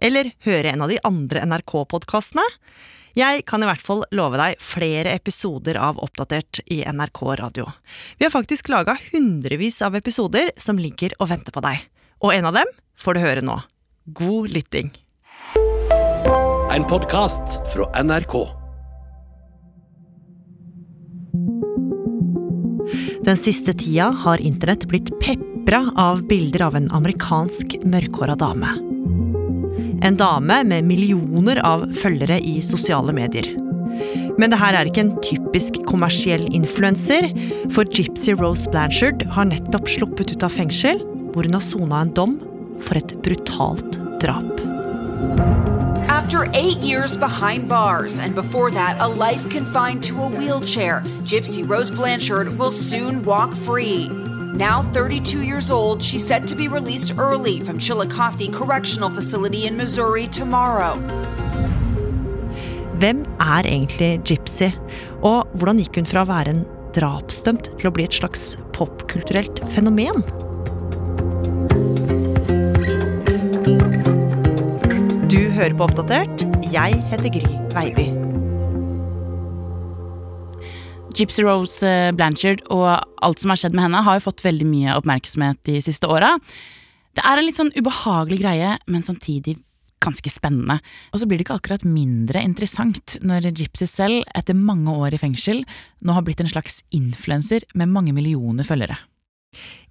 Eller høre en av de andre NRK-podkastene? Jeg kan i hvert fall love deg flere episoder av Oppdatert i NRK Radio. Vi har faktisk laga hundrevis av episoder som ligger og venter på deg. Og en av dem får du høre nå. God lytting. En podkast fra NRK. Den siste tida har internett blitt pepra av bilder av en amerikansk mørkhåra dame. En dame med millioner av følgere i sosiale medier. Men det her er ikke en typisk kommersiell influenser, for Gypsy Rose Blanchard har nettopp sluppet ut av fengsel, hvor hun har sona en dom for et brutalt drap. After eight years behind bars, and before that, a life confined to a wheelchair, Gypsy Rose Blanchard will soon walk free. Now 32 years old, she's set to be released early from Chillicothe Correctional Facility in Missouri tomorrow. Hvem er egentlig Gypsy, og hvordan gikk hun fra å være en drapsdømt til å bli et slags popkulturelt fenomen? Du hører på Oppdatert. Jeg heter Gry Veiby. Gypsy Rose eh, Blanchard og alt som har skjedd med henne, har jo fått veldig mye oppmerksomhet de siste åra. Det er en litt sånn ubehagelig greie, men samtidig ganske spennende. Og så blir det ikke akkurat mindre interessant når Gypsy selv, etter mange år i fengsel, nå har blitt en slags influenser med mange millioner følgere.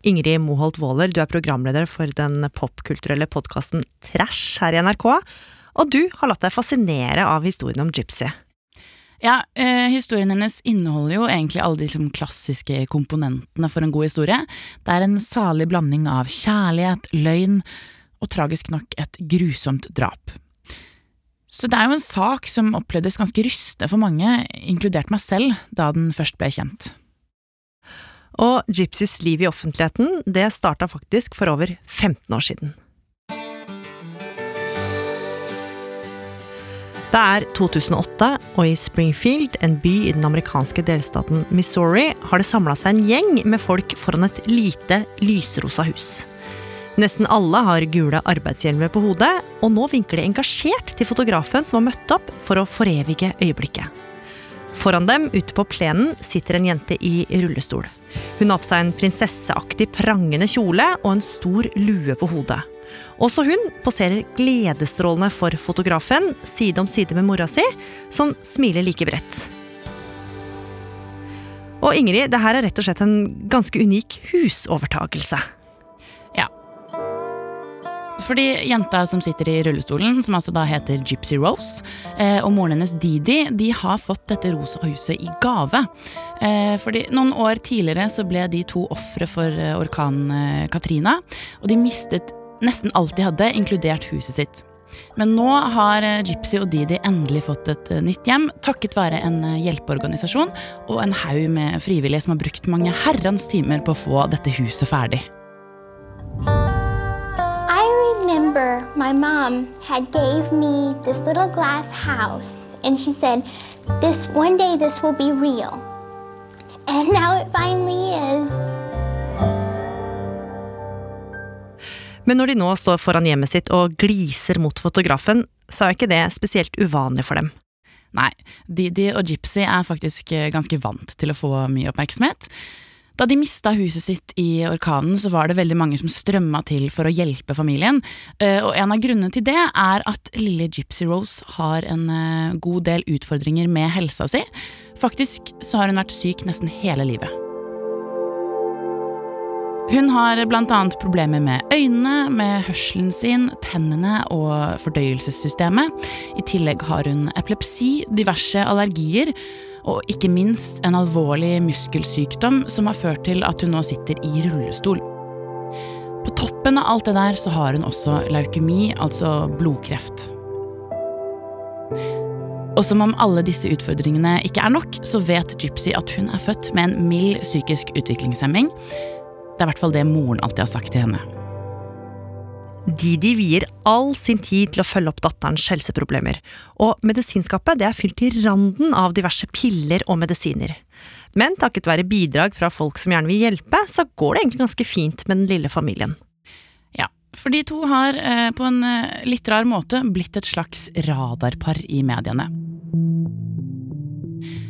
Ingrid Moholt Waaler, du er programleder for den popkulturelle podkasten Trash her i NRK, og du har latt deg fascinere av historien om Gypsy. Ja, eh, historien hennes inneholder jo egentlig alle de liksom, klassiske komponentene for en god historie. Det er en salig blanding av kjærlighet, løgn og tragisk nok et grusomt drap. Så det er jo en sak som opplevdes ganske rystende for mange, inkludert meg selv, da den først ble kjent. Og Gypsys liv i offentligheten, det starta faktisk for over 15 år siden. Det er 2008, og i Springfield, en by i den amerikanske delstaten Missouri, har det samla seg en gjeng med folk foran et lite, lysrosa hus. Nesten alle har gule arbeidshjelmer på hodet, og nå vinker de engasjert til fotografen som har møtt opp for å forevige øyeblikket. Foran dem, ute på plenen, sitter en jente i rullestol. Hun har på seg en prinsesseaktig prangende kjole og en stor lue på hodet. Også hun poserer gledesstrålende for fotografen, side om side med mora si, som smiler like bredt. Og Ingrid, det her er rett og slett en ganske unik husovertagelse. Ja. Fordi jenta som sitter i rullestolen, som altså da heter Gypsy Rose, eh, og moren hennes Didi, de har fått dette rosa huset i gave. Eh, fordi Noen år tidligere så ble de to ofre for eh, orkanen Katrina, og de mistet nesten alt de hadde, inkludert huset sitt. Men nå har eh, Gypsy og Didi endelig fått et eh, nytt hjem, takket være en eh, hjelpeorganisasjon og en haug med frivillige som har brukt mange herrens timer på å få dette huset ferdig. Remember my mom had gave me this little glass house and she said this one day this will be real. And now it finally is. Men når de nå står foran hjemmet sitt og gliser mot fotografen, så er ikke det spesielt uvanlig for dem. Nei, Didi og Gypsy er faktisk eh, ganske vant til å få mye oppmerksomhet. Da de mista huset sitt i orkanen, så var det veldig mange som strømma til for å hjelpe familien. Eh, og en av grunnene til det er at lille Gypsy Rose har en eh, god del utfordringer med helsa si. Faktisk så har hun vært syk nesten hele livet. Hun har annet problemer med øynene, med hørselen sin, tennene og fordøyelsessystemet. I tillegg har hun epilepsi, diverse allergier og ikke minst en alvorlig muskelsykdom som har ført til at hun nå sitter i rullestol. På toppen av alt det der så har hun også leukemi, altså blodkreft. Og som om alle disse utfordringene ikke er nok, så vet Gypsy at hun er født med en mild psykisk utviklingshemming. Det er i hvert fall det moren alltid har sagt til henne. Didi vier all sin tid til å følge opp datterens helseproblemer, og medisinskapet er fylt til randen av diverse piller og medisiner. Men takket være bidrag fra folk som gjerne vil hjelpe, så går det egentlig ganske fint med den lille familien. Ja, for de to har eh, på en eh, litt rar måte blitt et slags radarpar i mediene.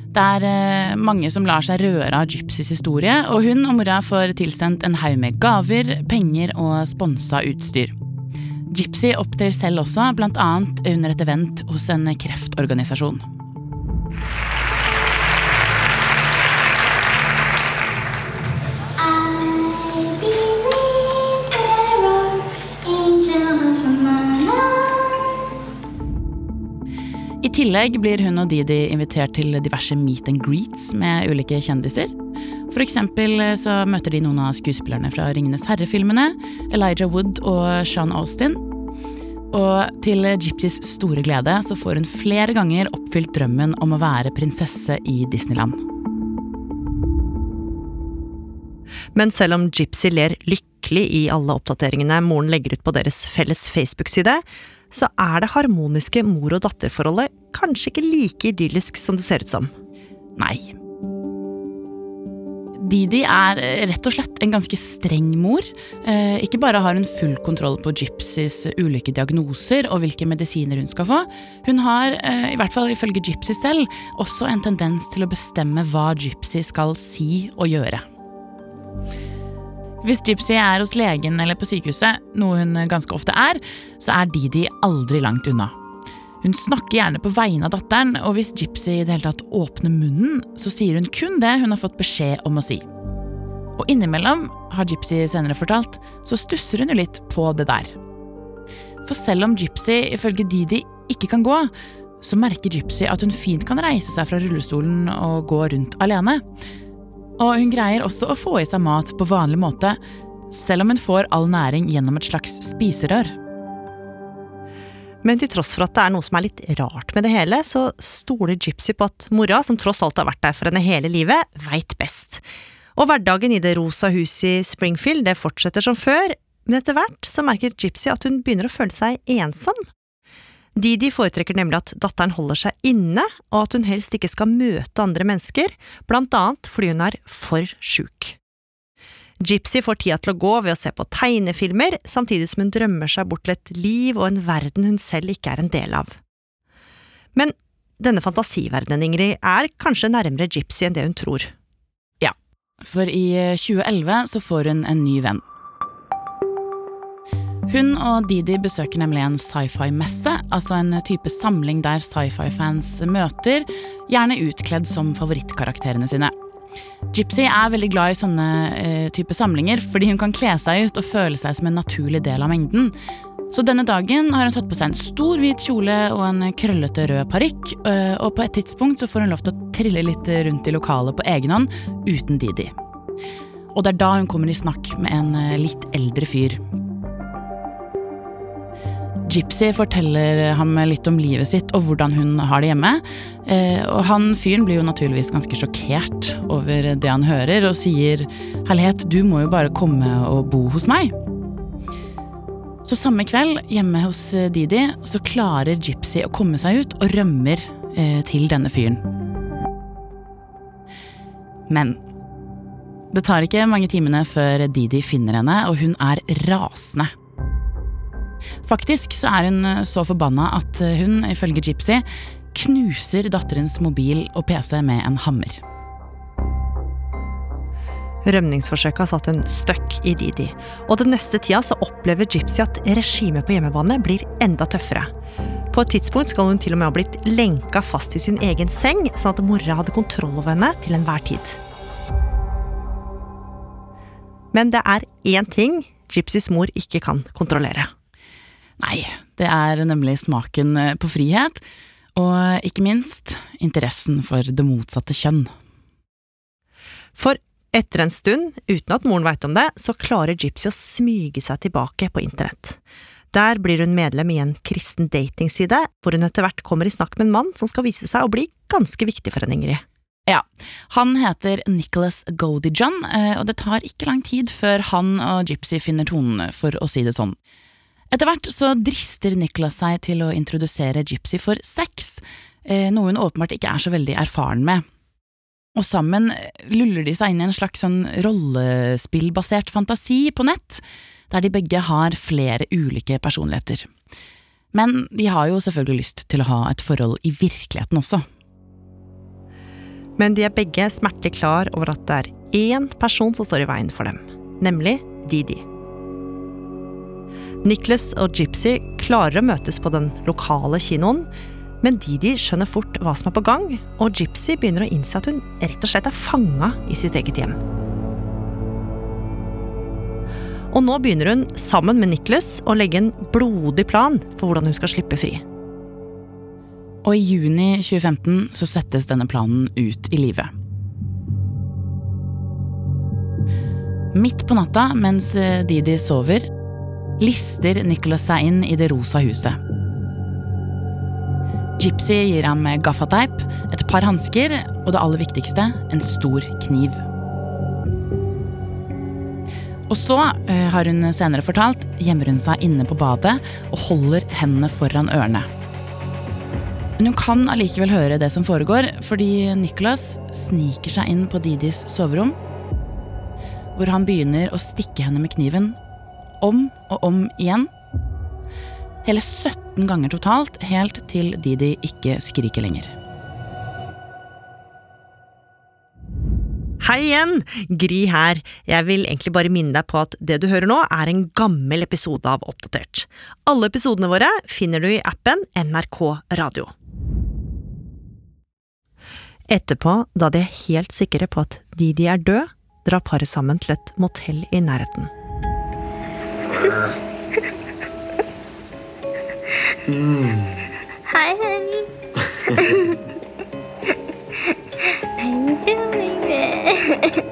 Det er eh, mange som lar seg røre av Gypsys historie, og hun og mora får tilsendt en haug med gaver, penger og sponsa utstyr. Gypsy opptrer selv også, annet under et event hos en kreftorganisasjon. Tillegg blir hun og Didi invitert til diverse meet and greets med ulike kjendiser. For eksempel eh, så møter de noen av skuespillerne fra Ringenes herre-filmene, Elijah Wood og Sean Austin. Og til Gypsys store glede så får hun flere ganger oppfylt drømmen om å være prinsesse i Disneyland. Men selv om Gypsy ler lykkelig i alle oppdateringene moren legger ut på deres felles Facebook-side, så er det harmoniske mor- og datterforholdet kanskje ikke like idyllisk som det ser ut som. Nei. Didi er eh, rett og slett en ganske streng mor. Eh, ikke bare har hun full kontroll på Gypsys ulike diagnoser og hvilke medisiner hun skal få, hun har, eh, i hvert fall ifølge Gypsy selv, også en tendens til å bestemme hva Gypsy skal si og gjøre. Hvis Gypsy er hos legen eller på sykehuset, noe hun ganske ofte er, så er Didi aldri langt unna. Hun snakker gjerne på vegne av datteren, og hvis Gypsy i det hele tatt åpner munnen, så sier hun kun det hun har fått beskjed om å si. Og innimellom, har Gypsy senere fortalt, så stusser hun jo litt på det der. For selv om Gypsy ifølge Didi ikke kan gå, så merker Gypsy at hun fint kan reise seg fra rullestolen og gå rundt alene. Og hun greier også å få i seg mat på vanlig måte, selv om hun får all næring gjennom et slags spiserør. Men til tross for at det er noe som er litt rart med det hele, så stoler Gypsy på at mora, som tross alt har vært der for henne hele livet, veit best. Og hverdagen i det rosa huset i Springfield det fortsetter som før, men etter hvert så merker Gypsy at hun begynner å føle seg ensom. Didi foretrekker nemlig at datteren holder seg inne, og at hun helst ikke skal møte andre mennesker, blant annet fordi hun er for sjuk. Gypsy får tida til å gå ved å se på tegnefilmer, samtidig som hun drømmer seg bort til et liv og en verden hun selv ikke er en del av. Men denne fantasiverdenen, Ingrid, er kanskje nærmere Gypsy enn det hun tror. Ja, for i 2011 så får hun en ny venn. Hun og Didi besøker nemlig en sci-fi-messe, altså en type samling der sci-fi-fans møter, gjerne utkledd som favorittkarakterene sine. Gypsy er veldig glad i sånne eh, type samlinger fordi hun kan kle seg ut og føle seg som en naturlig del av mengden. Så denne dagen har hun tatt på seg en stor hvit kjole og en krøllete rød parykk, eh, og på et tidspunkt så får hun lov til å trille litt rundt i lokalet på egen hånd uten Didi. Og det er da hun kommer i snakk med en eh, litt eldre fyr. Gypsy forteller ham litt om livet sitt og hvordan hun har det hjemme. Eh, og han fyren blir jo naturligvis ganske sjokkert over det han hører, og sier 'herlighet, du må jo bare komme og bo hos meg'. Så samme kveld, hjemme hos Didi, så klarer Gypsy å komme seg ut og rømmer eh, til denne fyren. Men det tar ikke mange timene før Didi finner henne, og hun er rasende. Faktisk så er hun eh, så forbanna at eh, hun, ifølge Gypsy, knuser datterens mobil og PC med en hammer. Rømningsforsøket har satt en støkk i Didi, og den neste tida så opplever Gypsy at regimet på hjemmebane blir enda tøffere. På et tidspunkt skal hun til og med ha blitt lenka fast i sin egen seng, sånn at mora hadde kontroll over henne til enhver tid. Men det er én ting Gypsys mor ikke kan kontrollere. Nei, det er nemlig smaken eh, på frihet, og ikke minst interessen for det motsatte kjønn. For etter en stund, uten at moren veit om det, så klarer Gypsy å smyge seg tilbake på internett. Der blir hun medlem i en kristen datingside, hvor hun etter hvert kommer i snakk med en mann som skal vise seg å bli ganske viktig for en Ingrid. Ja, Han heter Nicholas Godijon, eh, og det tar ikke lang tid før han og Gypsy finner tonene, for å si det sånn. Etter hvert så drister Nicholas seg til å introdusere Gypsy for sex, eh, noe hun åpenbart ikke er så veldig erfaren med. Og sammen luller de seg inn i en slags sånn rollespillbasert fantasi på nett, der de begge har flere ulike personligheter. Men de har jo selvfølgelig lyst til å ha et forhold i virkeligheten også. Men de er begge smertelig klar over at det er én person som står i veien for dem, nemlig Didi. Nicholas og Gypsy klarer å møtes på den lokale kinoen, men Didi skjønner fort hva som er på gang, og Gypsy begynner å innse at hun rett og slett er fanga i sitt eget hjem. Og nå begynner hun, sammen med Nicholas, å legge en blodig plan for hvordan hun skal slippe fri. Og i juni 2015 så settes denne planen ut i livet. Midt på natta, mens Didi sover, lister Nicholas seg inn i Det rosa huset. Gypsy gir ham gaffateip, et par hansker og det aller viktigste, en stor kniv. Og så, uh, har hun senere fortalt, gjemmer hun seg inne på badet og holder hendene foran ørene. Men hun kan allikevel høre det som foregår, fordi Nicholas sniker seg inn på Didis soverom, hvor han begynner å stikke henne med kniven, om og om igjen. Hele 17 ganger totalt, helt til Didi ikke skriker lenger. Hei igjen! Gry her. Jeg vil egentlig bare minne deg på at det du hører nå, er en gammel episode av Oppdatert. Alle episodene våre finner du i appen NRK Radio. Etterpå, da de er helt sikre på at Didi er død, drar paret sammen til et motell i nærheten. Hi, honey. I'm doing it.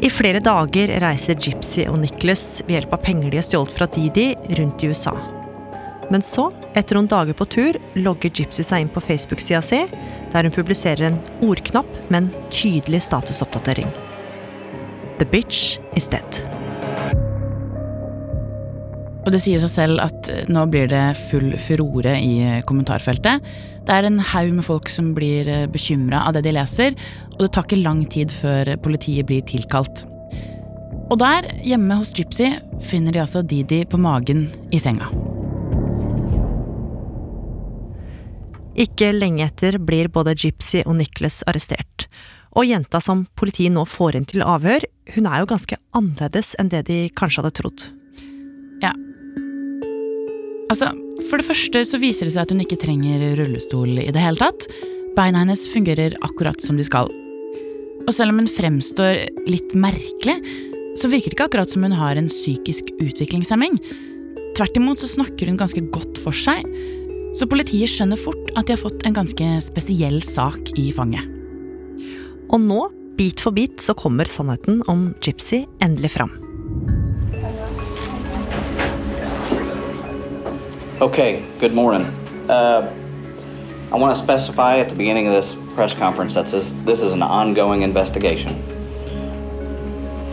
I flere dager reiser Gypsy og Nicholas ved hjelp av penger de har stjålet fra Didi, rundt i USA. Men så, etter noen dager på tur, logger Gypsy seg inn på Facebook-sida si, der hun publiserer en ordknapp med en tydelig statusoppdatering. The bitch is dead. Og det sier seg selv at eh, nå blir det full furore i eh, kommentarfeltet. Det er en haug med folk som blir bekymra av det de leser, og det tar ikke lang tid før politiet blir tilkalt. Og der, hjemme hos Gypsy, finner de altså Didi på magen i senga. Ikke lenge etter blir både Gypsy og Nicholas arrestert. Og jenta som politiet nå får inn til avhør, hun er jo ganske annerledes enn det de kanskje hadde trodd. Ja. Altså, For det første så viser det seg at hun ikke trenger rullestol i det hele tatt. Beina hennes fungerer akkurat som de skal. Og selv om hun fremstår litt merkelig, så virker det ikke akkurat som hun har en psykisk utviklingshemming. Tvert imot så snakker hun ganske godt for seg. Så politiet skjønner fort at de har fått en ganske spesiell sak i fanget. Og nå, bit for bit, så kommer sannheten om Gypsy endelig fram. Okay, good morning. Uh, I want to specify at the beginning of this press conference that this, this is an ongoing investigation.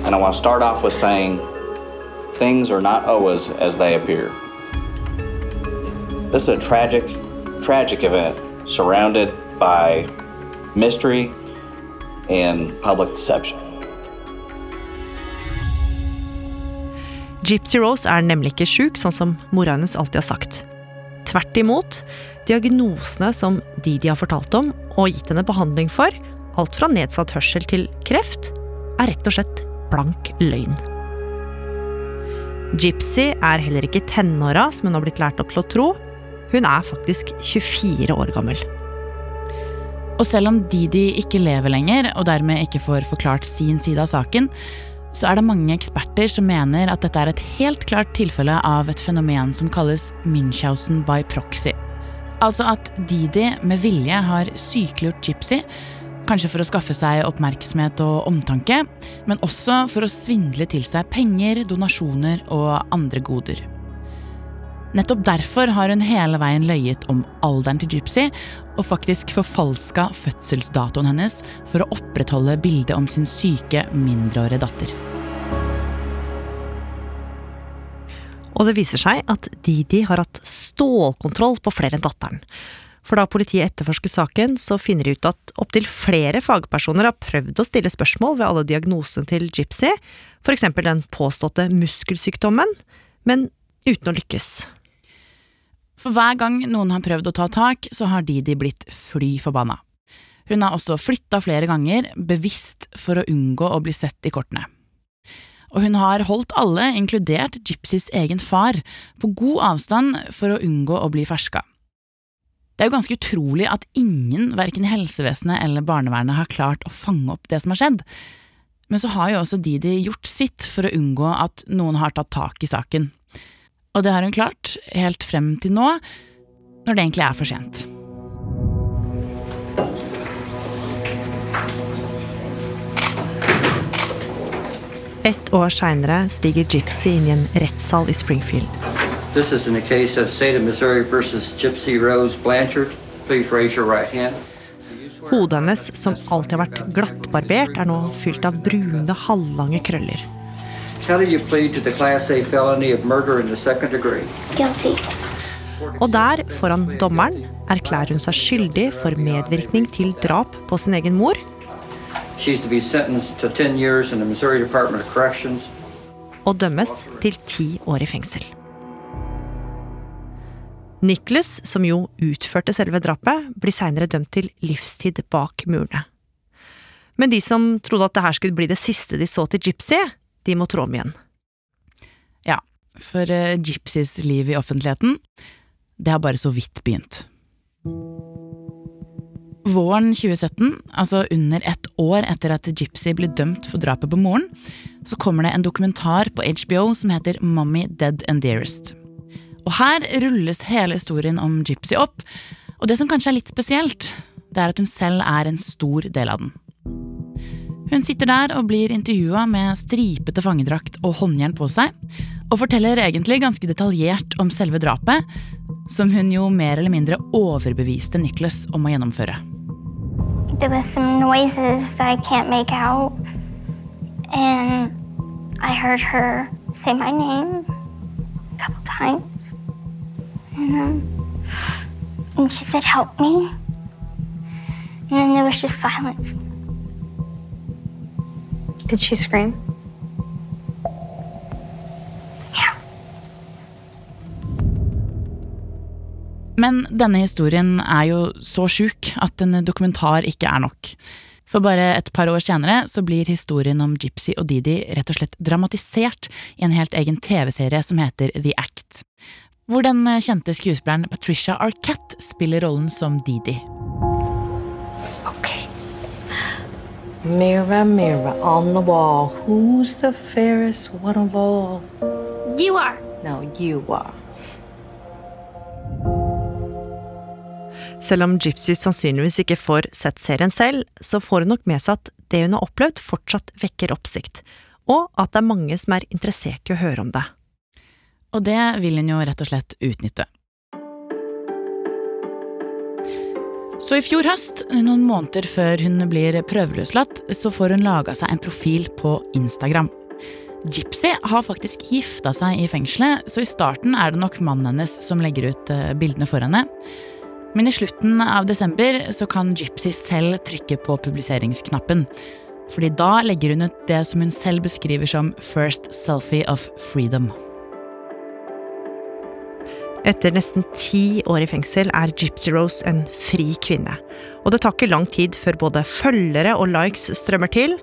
And I want to start off with saying things are not always as they appear. This is a tragic, tragic event surrounded by mystery and public deception. Gypsy Rose er nemlig ikke sjuk, sånn som mora hennes alltid har sagt. Tvert imot, diagnosene som Didi har fortalt om og gitt henne behandling for, alt fra nedsatt hørsel til kreft, er rett og slett blank løgn. Gypsy er heller ikke tenåra, som hun har blitt lært opp til å tro. Hun er faktisk 24 år gammel. Og selv om Didi ikke lever lenger, og dermed ikke får forklart sin side av saken, så er det mange eksperter som mener at dette er et helt klart tilfelle av et fenomen som kalles Münchhausen by proxy. Altså at Didi med vilje har sykeliggjort Gypsy, Kanskje for å skaffe seg oppmerksomhet og omtanke, men også for å svindle til seg penger, donasjoner og andre goder. Nettopp derfor har hun hele veien løyet om alderen til Gypsy, og faktisk forfalska fødselsdatoen hennes for å opprettholde bildet om sin syke, mindreårige datter. Og det viser seg at Didi har hatt stålkontroll på flere enn datteren. For da politiet etterforsker saken, så finner de ut at opptil flere fagpersoner har prøvd å stille spørsmål ved alle diagnosene til Gypsy, eksempel den påståtte muskelsykdommen, men uten å lykkes. For hver gang noen har prøvd å ta tak, så har Didi blitt fly forbanna. Hun har også flytta flere ganger, bevisst for å unngå å bli sett i kortene og hun har holdt alle, inkludert Gypsys egen far, på god avstand for å unngå å bli ferska. Det er jo ganske utrolig at ingen, verken i helsevesenet eller barnevernet, har klart å fange opp det som har skjedd. Men så har jo også Didi gjort sitt for å unngå at noen har tatt tak i saken. Og det har hun klart, helt frem til nå, når det egentlig er for sent. Ett år seinere stiger Gypsy inn i en rettssal i Springfield. This is in the case of State of Missouri versus Gypsy Rose Blanchard. Please raise your right hand. Hodet hennes, som alltid har vært glattbarbert, er nå fylt av brune, halvlange krøller. How do you plead to the Class A felony of murder in the second degree? Guilty. Og der, foran dommeren, erklærer hun seg skyldig for medvirkning til drap på sin egen mor She's to be sentenced to 10 years in the Missouri Department of Corrections. og dømmes til ti år i fengsel. Nicholas, som jo utførte selve drapet, blir seinere dømt til livstid bak murene. Men de som trodde at det her skulle bli det siste de så til Gypsy, de må trå om igjen. Ja, for uh, Gypsys liv i offentligheten, det har bare så vidt begynt. Våren 2017, altså under ett år etter at Gypsy ble dømt for drapet på moren, så kommer det en dokumentar på HBO som heter Mommy Dead and Dearest. Og her rulles hele historien om Gypsy opp, og det som kanskje er litt spesielt, det er at hun selv er en stor del av den. Hun sitter der og blir intervjua med stripete fangedrakt og håndjern på seg, og forteller egentlig ganske detaljert om selve drapet, som hun jo mer eller mindre overbeviste Nicholas om å gjennomføre. There was some noises that I can't make out. And I heard her say my name a couple times. And, um, and she said, Help me. And then there was just silence. Did she scream? Yeah. Men denne historien er jo så sjuk at en dokumentar ikke er nok. For bare et par år senere så blir historien om Gypsy og Didi rett og slett dramatisert i en helt egen TV-serie som heter The Act. Hvor den kjente skuespilleren Patricia Arquette spiller rollen som Didi. Okay. Mirror, mirror on the wall, who's the fairest one of all? You are. No, you are. Selv om Gypsy sannsynligvis ikke får sett serien selv, så får hun nok med seg at det hun har opplevd, fortsatt vekker oppsikt, og at det er mange som er interessert i å høre om det. Og det vil hun jo rett og slett utnytte. Så i fjor høst, noen måneder før hun blir prøveløslatt, så får hun laga seg en profil på Instagram. Gypsy har faktisk gifta seg i fengselet, så i starten er det nok mannen hennes som legger ut eh, bildene for henne. Men i slutten av desember så kan Gypsy selv trykke på publiseringsknappen. Fordi da legger hun ut det som hun selv beskriver som 'first selfie of freedom'. Etter nesten ti år i fengsel er Gypsy Rose en fri kvinne. Og det tar ikke lang tid før både følgere og likes strømmer til.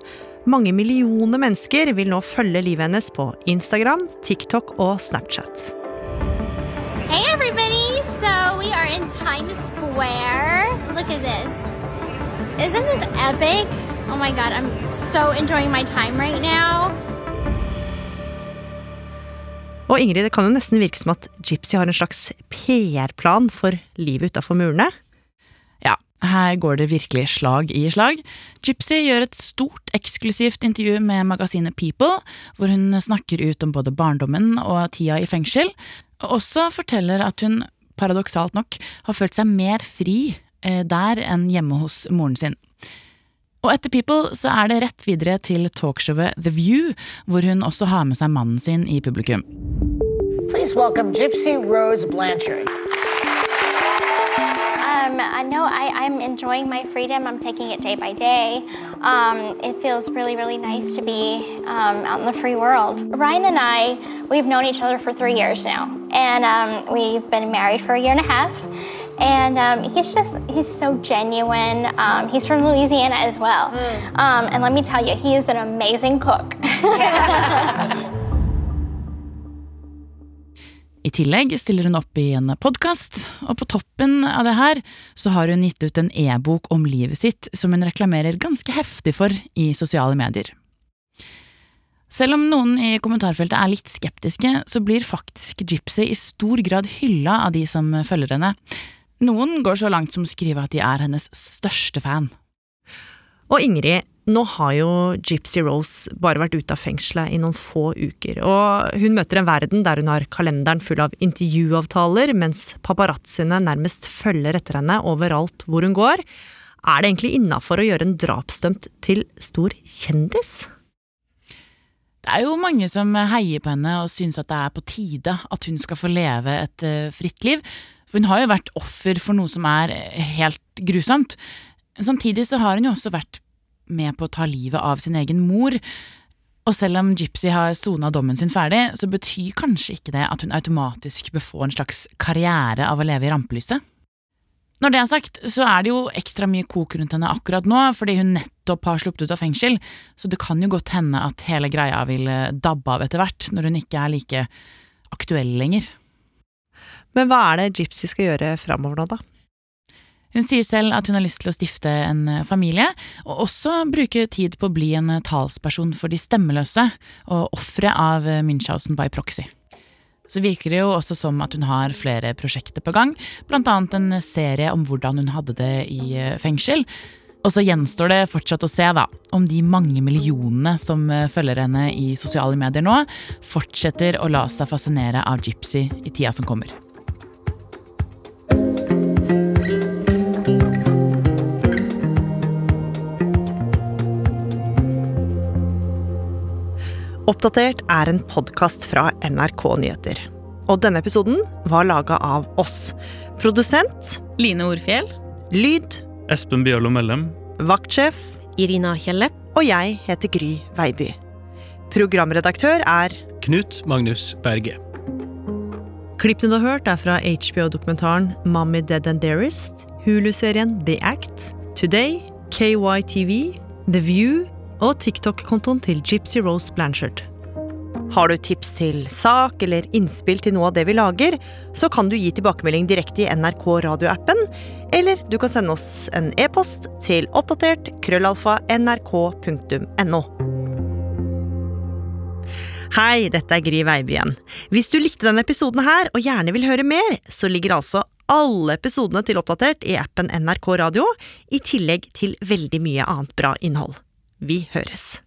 Mange millioner mennesker vil nå følge livet hennes på Instagram, TikTok og Snapchat. Hey, everybody. So we are in Times Square. Look at this. Isn't this epic? Oh my god, I'm so enjoying my time right now. Og Ingrid, det kan jo nesten virke som at Gypsy har en slags PR-plan for livet utafor murene? Ja, Her går det virkelig slag i slag. Gypsy gjør et stort, eksklusivt intervju med magasinet People, hvor hun snakker ut om både barndommen og tida i fengsel, og også forteller at hun, paradoksalt nok, har følt seg mer fri eh, der enn hjemme hos moren sin. Og etter People så er det rett videre til talkshowet The View, hvor hun også har med seg mannen sin i publikum. Please welcome Gypsy Rose Blanchard. Um, I know I, I'm enjoying my freedom. I'm taking it day by day. Um, it feels really, really nice to be um, out in the free world. Ryan and I, we've known each other for three years now, and um, we've been married for a year and a half. And um, he's just, he's so genuine. Um, he's from Louisiana as well. Um, and let me tell you, he is an amazing cook. I tillegg stiller hun opp i en podkast, og på toppen av det her så har hun gitt ut en e-bok om livet sitt som hun reklamerer ganske heftig for i sosiale medier. Selv om noen i kommentarfeltet er litt skeptiske, så blir faktisk Gypsy i stor grad hylla av de som følger henne. Noen går så langt som å skrive at de er hennes største fan. Og Ingrid, nå har jo Gypsy Rose bare vært ute av fengselet i noen få uker, og hun møter en verden der hun har kalenderen full av intervjuavtaler, mens paparazziene nærmest følger etter henne overalt hvor hun går. Er det egentlig innafor å gjøre en drapsdømt til stor kjendis? Det er jo mange som heier på henne og syns at det er på tide at hun skal få leve et uh, fritt liv, for hun har jo vært offer for noe som er helt grusomt. Samtidig så har hun jo også vært med på å ta livet av sin egen mor. Og selv om Gypsy har sona dommen sin ferdig, så betyr kanskje ikke det at hun automatisk bør få en slags karriere av å leve i rampelyset. Når det er sagt, så er det jo ekstra mye kok rundt henne akkurat nå, fordi hun nettopp har sluppet ut av fengsel, så det kan jo godt hende at hele greia vil dabbe av etter hvert, når hun ikke er like aktuell lenger. Men hva er det Gypsy skal gjøre framover nå, da? Hun sier selv at hun har lyst til å stifte en familie, og også bruke tid på å bli en talsperson for de stemmeløse og ofre av Münchhausen by proxy. Så virker det jo også som at hun har flere prosjekter på gang, annet en serie om hvordan hun hadde det i fengsel. Og så gjenstår det fortsatt å se da, om de mange millionene som følger henne i sosiale medier nå, fortsetter å la seg fascinere av Gypsy i tida som kommer. Oppdatert er en podkast fra NRK Nyheter. Og denne episoden var laga av oss. Produsent Line Orfjell. Lyd Espen Bjørlo Mellem. Vaktsjef Irina Kjelle. Og jeg heter Gry Veiby. Programredaktør er Knut Magnus Berge. Klippene du har hørt, er fra HBO-dokumentaren Mommy Dead and Dearest, Hulu-serien The Act, Today, KYTV, The View og TikTok-kontoen til Gypsy Rose Blanchard. Har du tips til sak eller innspill til noe av det vi lager, så kan du gi tilbakemelding direkte i NRK radioappen, eller du kan sende oss en e-post til oppdatert krøllalfa nrk.no. Hei, dette er Gry Veiby igjen. Hvis du likte denne episoden her, og gjerne vil høre mer, så ligger altså alle episodene til Oppdatert i appen NRK Radio, i tillegg til veldig mye annet bra innhold. Vi høres.